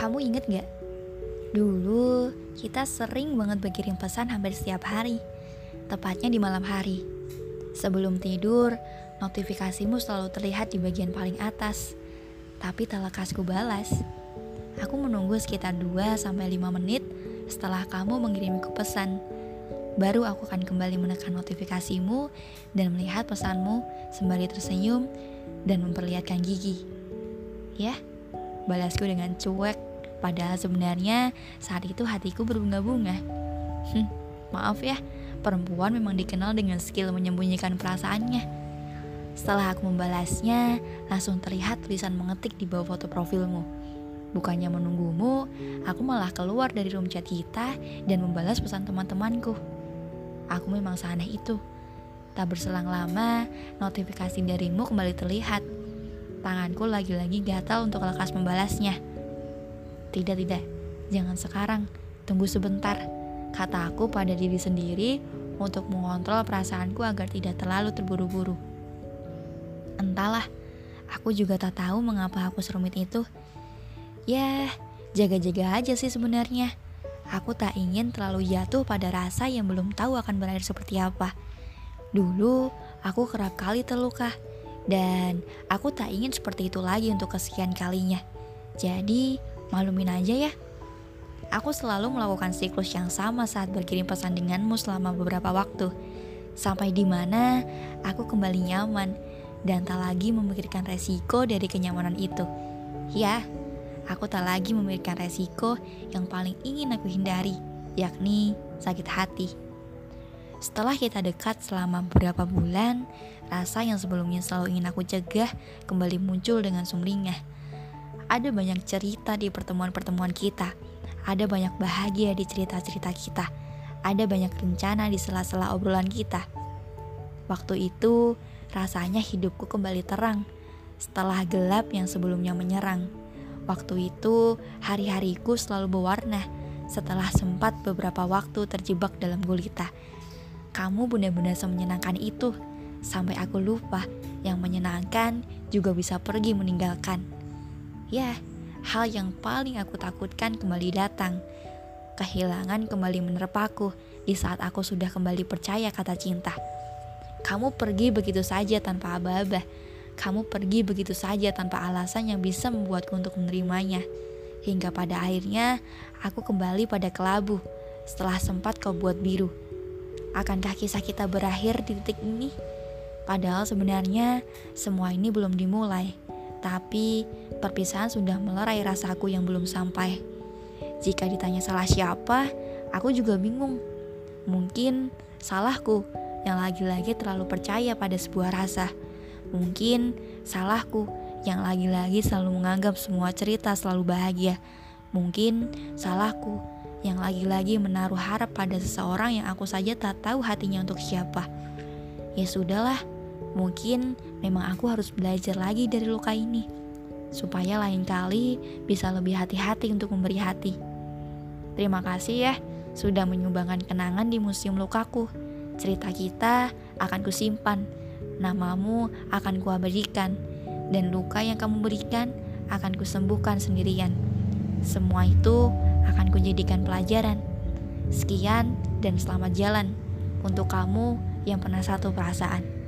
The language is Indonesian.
Kamu inget gak? Dulu kita sering banget berkirim pesan hampir setiap hari, tepatnya di malam hari. Sebelum tidur, notifikasimu selalu terlihat di bagian paling atas, tapi tak lekas ku balas. Aku menunggu sekitar 2-5 menit setelah kamu mengirimiku pesan. Baru aku akan kembali menekan notifikasimu dan melihat pesanmu sembari tersenyum dan memperlihatkan gigi. Ya, balasku dengan cuek, padahal sebenarnya saat itu hatiku berbunga-bunga. Hm, maaf ya, perempuan memang dikenal dengan skill menyembunyikan perasaannya. Setelah aku membalasnya, langsung terlihat tulisan mengetik di bawah foto profilmu. Bukannya menunggumu, aku malah keluar dari room chat kita dan membalas pesan teman-temanku. Aku memang seaneh itu. Tak berselang lama, notifikasi darimu kembali terlihat. Tanganku lagi-lagi gatal untuk lekas membalasnya. Tidak, tidak. Jangan sekarang. Tunggu sebentar. Kata aku pada diri sendiri untuk mengontrol perasaanku agar tidak terlalu terburu-buru. Entahlah, aku juga tak tahu mengapa aku serumit itu. Ya, jaga-jaga aja sih sebenarnya. Aku tak ingin terlalu jatuh pada rasa yang belum tahu akan berakhir seperti apa. Dulu, aku kerap kali terluka dan aku tak ingin seperti itu lagi untuk kesekian kalinya. Jadi, malumin aja ya. Aku selalu melakukan siklus yang sama saat berkirim pesan denganmu selama beberapa waktu. Sampai di mana aku kembali nyaman dan tak lagi memikirkan resiko dari kenyamanan itu. Ya, aku tak lagi memikirkan resiko yang paling ingin aku hindari, yakni sakit hati. Setelah kita dekat selama beberapa bulan, rasa yang sebelumnya selalu ingin aku cegah kembali muncul dengan sumringah. Ada banyak cerita di pertemuan-pertemuan kita. Ada banyak bahagia di cerita-cerita kita. Ada banyak rencana di sela-sela obrolan kita. Waktu itu, rasanya hidupku kembali terang setelah gelap yang sebelumnya menyerang. Waktu itu, hari-hariku selalu berwarna setelah sempat beberapa waktu terjebak dalam gulita kamu benar-benar semenyenangkan itu sampai aku lupa yang menyenangkan juga bisa pergi meninggalkan. Ya, hal yang paling aku takutkan kembali datang. Kehilangan kembali menerpaku di saat aku sudah kembali percaya kata cinta. Kamu pergi begitu saja tanpa aba-aba. Kamu pergi begitu saja tanpa alasan yang bisa membuatku untuk menerimanya. Hingga pada akhirnya aku kembali pada kelabu setelah sempat kau buat biru. Akankah kisah kita berakhir di titik ini? Padahal sebenarnya semua ini belum dimulai, tapi perpisahan sudah melerai rasaku yang belum sampai. Jika ditanya salah siapa, aku juga bingung. Mungkin salahku yang lagi-lagi terlalu percaya pada sebuah rasa. Mungkin salahku yang lagi-lagi selalu menganggap semua cerita selalu bahagia. Mungkin salahku yang lagi-lagi menaruh harap pada seseorang yang aku saja tak tahu hatinya untuk siapa. Ya sudahlah, mungkin memang aku harus belajar lagi dari luka ini, supaya lain kali bisa lebih hati-hati untuk memberi hati. Terima kasih ya, sudah menyumbangkan kenangan di Museum Lukaku. Cerita kita akan kusimpan, namamu akan kuabadikan, dan luka yang kamu berikan akan kusembuhkan sendirian. Semua itu akan kujadikan pelajaran. Sekian dan selamat jalan untuk kamu yang pernah satu perasaan.